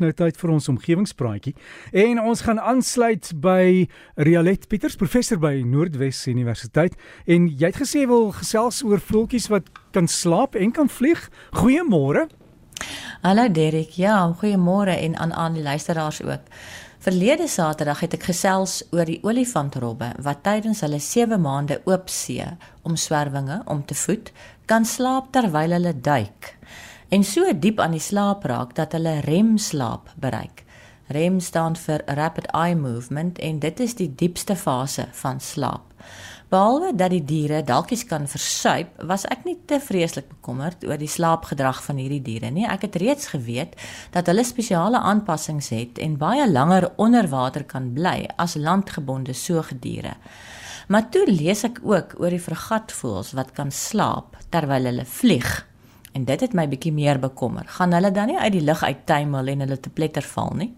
nou tyd vir ons omgewingspraatjie en ons gaan aansluit by Rialet Pieters, professor by Noordwes Universiteit en jy het gesê wil gesels oor voeltjies wat kan slaap en kan vlieg. Goeiemôre. Hallo Derek. Ja, goeiemôre en aan aan die luisteraars ook. Verlede Saterdag het ek gesels oor die olifantrobbe wat tydens hulle 7 maande oop see om swerwinge om te voed kan slaap terwyl hulle duik en so diep aan die slaap raak dat hulle REM-slaap bereik. REM staan vir rapid eye movement en dit is die diepste fase van slaap. Behalwe dat die diere dalkies kan versuip, was ek nie te vreeslik bekommerd oor die slaapgedrag van hierdie diere nie. Ek het reeds geweet dat hulle spesiale aanpassings het en baie langer onder water kan bly as landgebonde soogdiere. Maar toe lees ek ook oor die vergatvoëls wat kan slaap terwyl hulle vlieg. En dit het my bietjie meer bekommer. Gaan hulle dan nie uit die lug uittuimel en hulle te pletter val nie?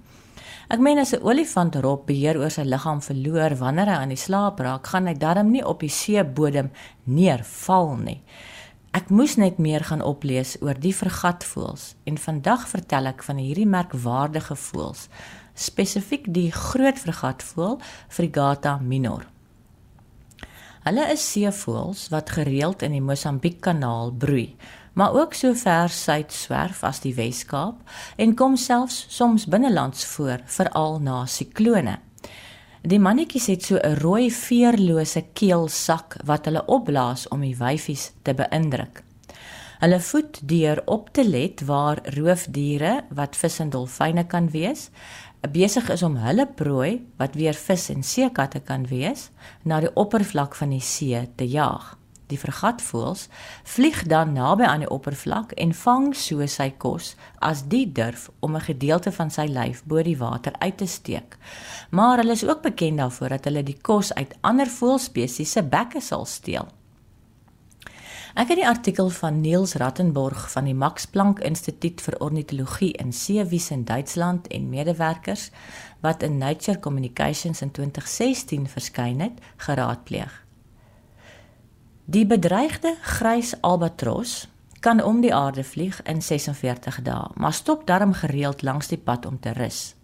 Ek meen as 'n olifant rop beheer oor sy liggaam verloor wanneer hy aan die slaap raak, gaan hy darm nie op die seebodem neerval nie. Ek moes net meer gaan oplees oor die vergatvoëls en vandag vertel ek van hierdie merkwaardige voëls, spesifiek die groot vergatvoël Frigata minor. Hulle is seevoëls wat gereeld in die Mosambiek-kanaal broei maar ook so ver suid swerf as die Wes-Kaap en kom selfs soms binnelands voor, veral na siklone. Die mannetjies het so 'n rooi veerlose keelsak wat hulle opblaas om die wyfies te beïndruk. Hulle voed deur op te let waar roofdiere wat vis en dolfyne kan wees, besig is om hulle prooi wat weer vis en seekatte kan wees, na die oppervlak van die see te jaag die vergatvoëls, vlieg dan naby aan die oppervlak en vang so sy kos as die durf om 'n gedeelte van sy lyf bo die water uit te steek. Maar hulle is ook bekend daarvoor dat hulle die kos uit ander voëlspesies se bekke sal steel. Ek het die artikel van Niels Rattenborg van die Max Planck Instituut vir Ornitologie in Seewies in Duitsland en medewerkers wat in Nature Communications in 2016 verskyn het, geraadpleeg. Die bedreigde grys albatros kan om die aarde vlieg in 46 dae, maar stop darm gereeld langs die pad om te rus.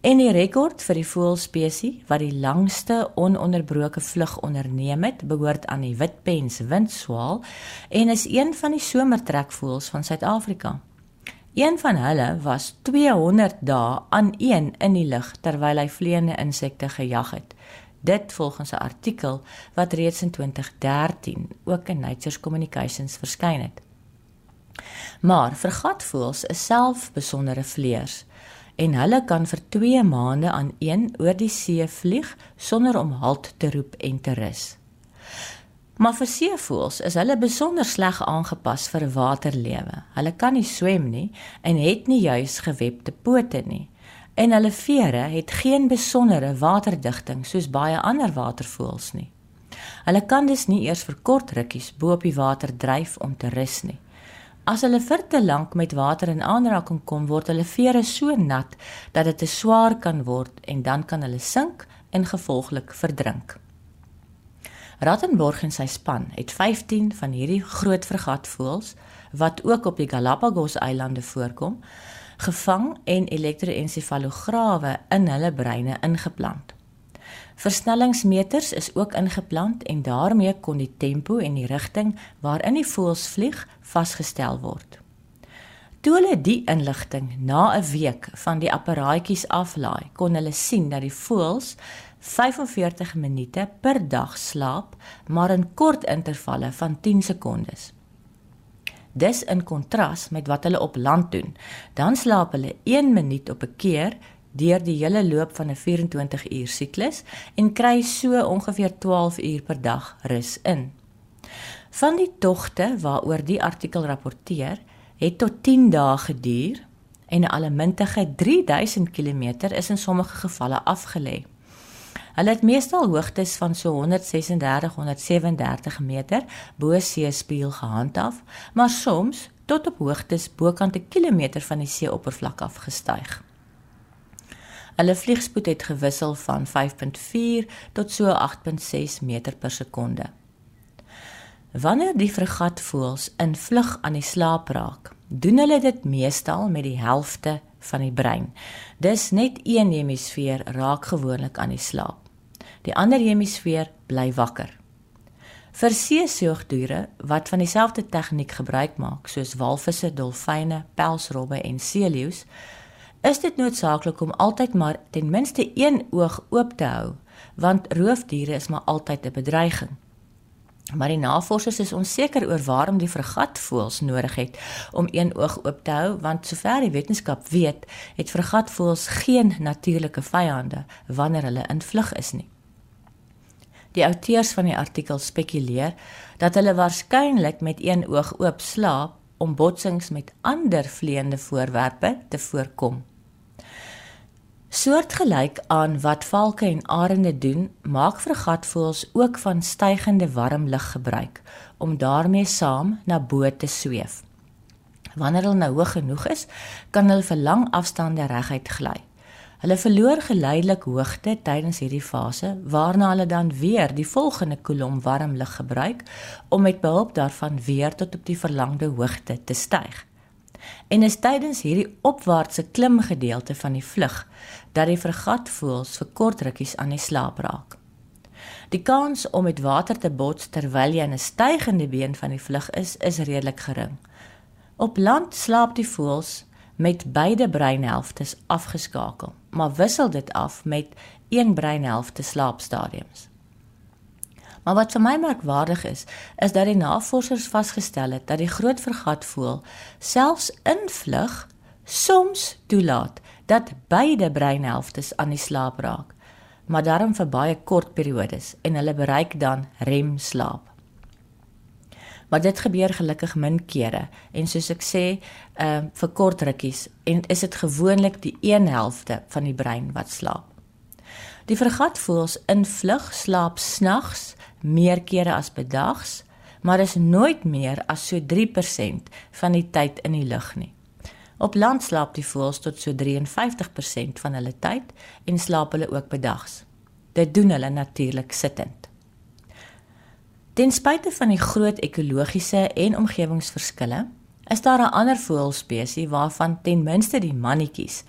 En die rekord vir die voëlspesies wat die langste ononderbroke vlug onderneem het, behoort aan die witpens windswaal en is een van die somertrekvoëls van Suid-Afrika. Een van hulle was 200 dae aan een in die lug terwyl hy vleiende insekte gejag het. Dit volgens 'n artikel wat reeds in 2013 ook in Nature Communications verskyn het. Maar vergatvoëls is self besondere vleiers en hulle kan vir 2 maande aan een oor die see vlieg sonder om halt te roep en te rus. Maar vir seevoëls is hulle besonder sleg aangepas vir waterlewe. Hulle kan nie swem nie en het nie juis gewebde pote nie en hulle vere het geen besondere waterdigting soos baie ander watervoëls nie. Hulle kan dus nie eers vir kort rukkies bo op die water dryf om te rus nie. As hulle vir te lank met water in aanraking kom, word hulle vere so nat dat dit te swaar kan word en dan kan hulle sink en gevolglik verdrink. Rattenborg en sy span het 15 van hierdie groot vergatvoëls wat ook op die Galapagos eilande voorkom, gevang en elektroensefalograwe in hulle breine ingeplant. Versnellingsmeters is ook ingeplant en daarmee kon die tempo en die rigting waarin die voëls vlieg vasgestel word. Toe hulle die inligting na 'n week van die apparaatjies aflaai, kon hulle sien dat die voëls 45 minute per dag slaap, maar in kort intervalle van 10 sekondes. Dis in kontras met wat hulle op land doen. Dan slaap hulle 1 minuut op 'n keer deur die hele loop van 'n 24 uur siklus en kry so ongeveer 12 uur per dag rus in. Van die togte waaroor die artikel rapporteer, het tot 10 dae geduur en 'n allemintige 3000 km is in sommige gevalle afgelê. Hulle het meestal hoogtes van so 136 137 meter bo seespieël gehandhaaf, maar soms tot op hoogtes bokant 'n kilometer van die seeoppervlak af gestyg. Hulle vliegspoed het gewissel van 5.4 tot so 8.6 meter per sekonde. Wanneer die fregatvoëls in vlug aan die slaap raak, doen hulle dit meestal met die helfte van die brein. Dis net een hemisfeer raak gewoonlik aan die slaap. Die ander hemisfeer bly wakker. Vir seesoogdiere wat van dieselfde tegniek gebruik maak, soos walvisse, dolfyne, pelsrobbe en seeleeu's, is dit noodsaaklik om altyd maar ten minste een oog oop te hou, want roofdiere is maar altyd 'n bedreiging. Maar die navorsers is onseker oor waarom die vergatvoëls nodig het om een oog oop te hou, want sover die wetenskap weet, het vergatvoëls geen natuurlike vyande wanneer hulle in vlug is nie. Die auteurs van die artikel spekuleer dat hulle waarskynlik met een oog oop slaap om botsings met ander vleiende voorwerpe te voorkom. Soortgelyk aan wat valke en arende doen, maak vergatvoëls ook van stygende warm lug gebruik om daarmee saam na bo te sweef. Wanneer hulle nou hoog genoeg is, kan hulle vir lang afstande reguit gly. Hulle verloor geleidelik hoogte tydens hierdie fase waarna hulle dan weer die volgende kolom warm lug gebruik om met behulp daarvan weer tot op die verlangde hoogte te styg. En is tydens hierdie opwaartse klimgedeelte van die vlug dat die vergatvoëls vir kort rukkies aan die slaap raak. Die kans om met water te bots terwyl jy in 'n stygende been van die vlug is, is redelik gering. Op land slaap die voëls met beide breinhelftes afgeskakel, maar wissel dit af met een breinhelfte slaapstadiums. Maar wat vir my merkwaardig is, is dat die navorsers vasgestel het dat die groot vergatvoël selfs in vlug soms toelaat dat beide breinhelftes aan die slaap raak, maar daarom vir baie kort periodes en hulle bereik dan remslaap maar dit gebeur gelukkig min kere en soos ek sê, ehm uh, vir kort rukkies en is dit gewoonlik die een helfte van die brein wat slaap. Die vergatvoëls in vlug slaap snags meer kere as bedags, maar is nooit meer as so 3% van die tyd in die lug nie. Op land slaap die voëls tot so 53% van hulle tyd en slaap hulle ook bedags. Dit doen hulle natuurlik sittend. Ten spyte van die groot ekologiese en omgewingsverskille, is daar 'n ander voëlspesies waarvan ten minste die mannetjies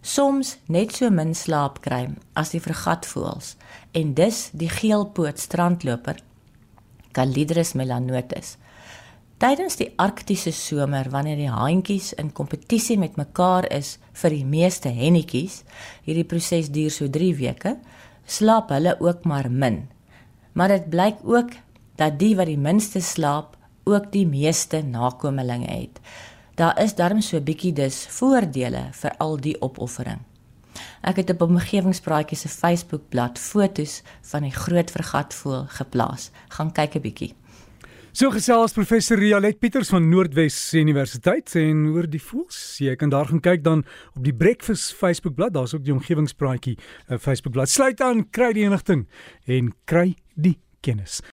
soms net so min slaap kry as die vergatvoëls en dis die geelpoot strandloper Calidris melanotus. Tydens die arktiese somer wanneer die haantjies in kompetisie met mekaar is vir die meeste hennetjies, hierdie proses duur so 3 weke, slaap hulle ook maar min. Maar dit blyk ook dat die wat die minste slaap ook die meeste nakommelinge het. Daar is darm so bietjie dus voordele vir al die opoffering. Ek het op omgewingspraatjies se Facebookblad fotos van die groot vergatvoël geplaas. Gaan kyk 'n bietjie. So gesels professor Rialet Pieters van Noordwes Universiteit en oor die voëls. Jy kan daar gaan kyk dan op die Breakfast Facebookblad. Daar's ook die omgewingspraatjie uh, Facebookblad. Sluit aan, kry die inligting en kry die kennis.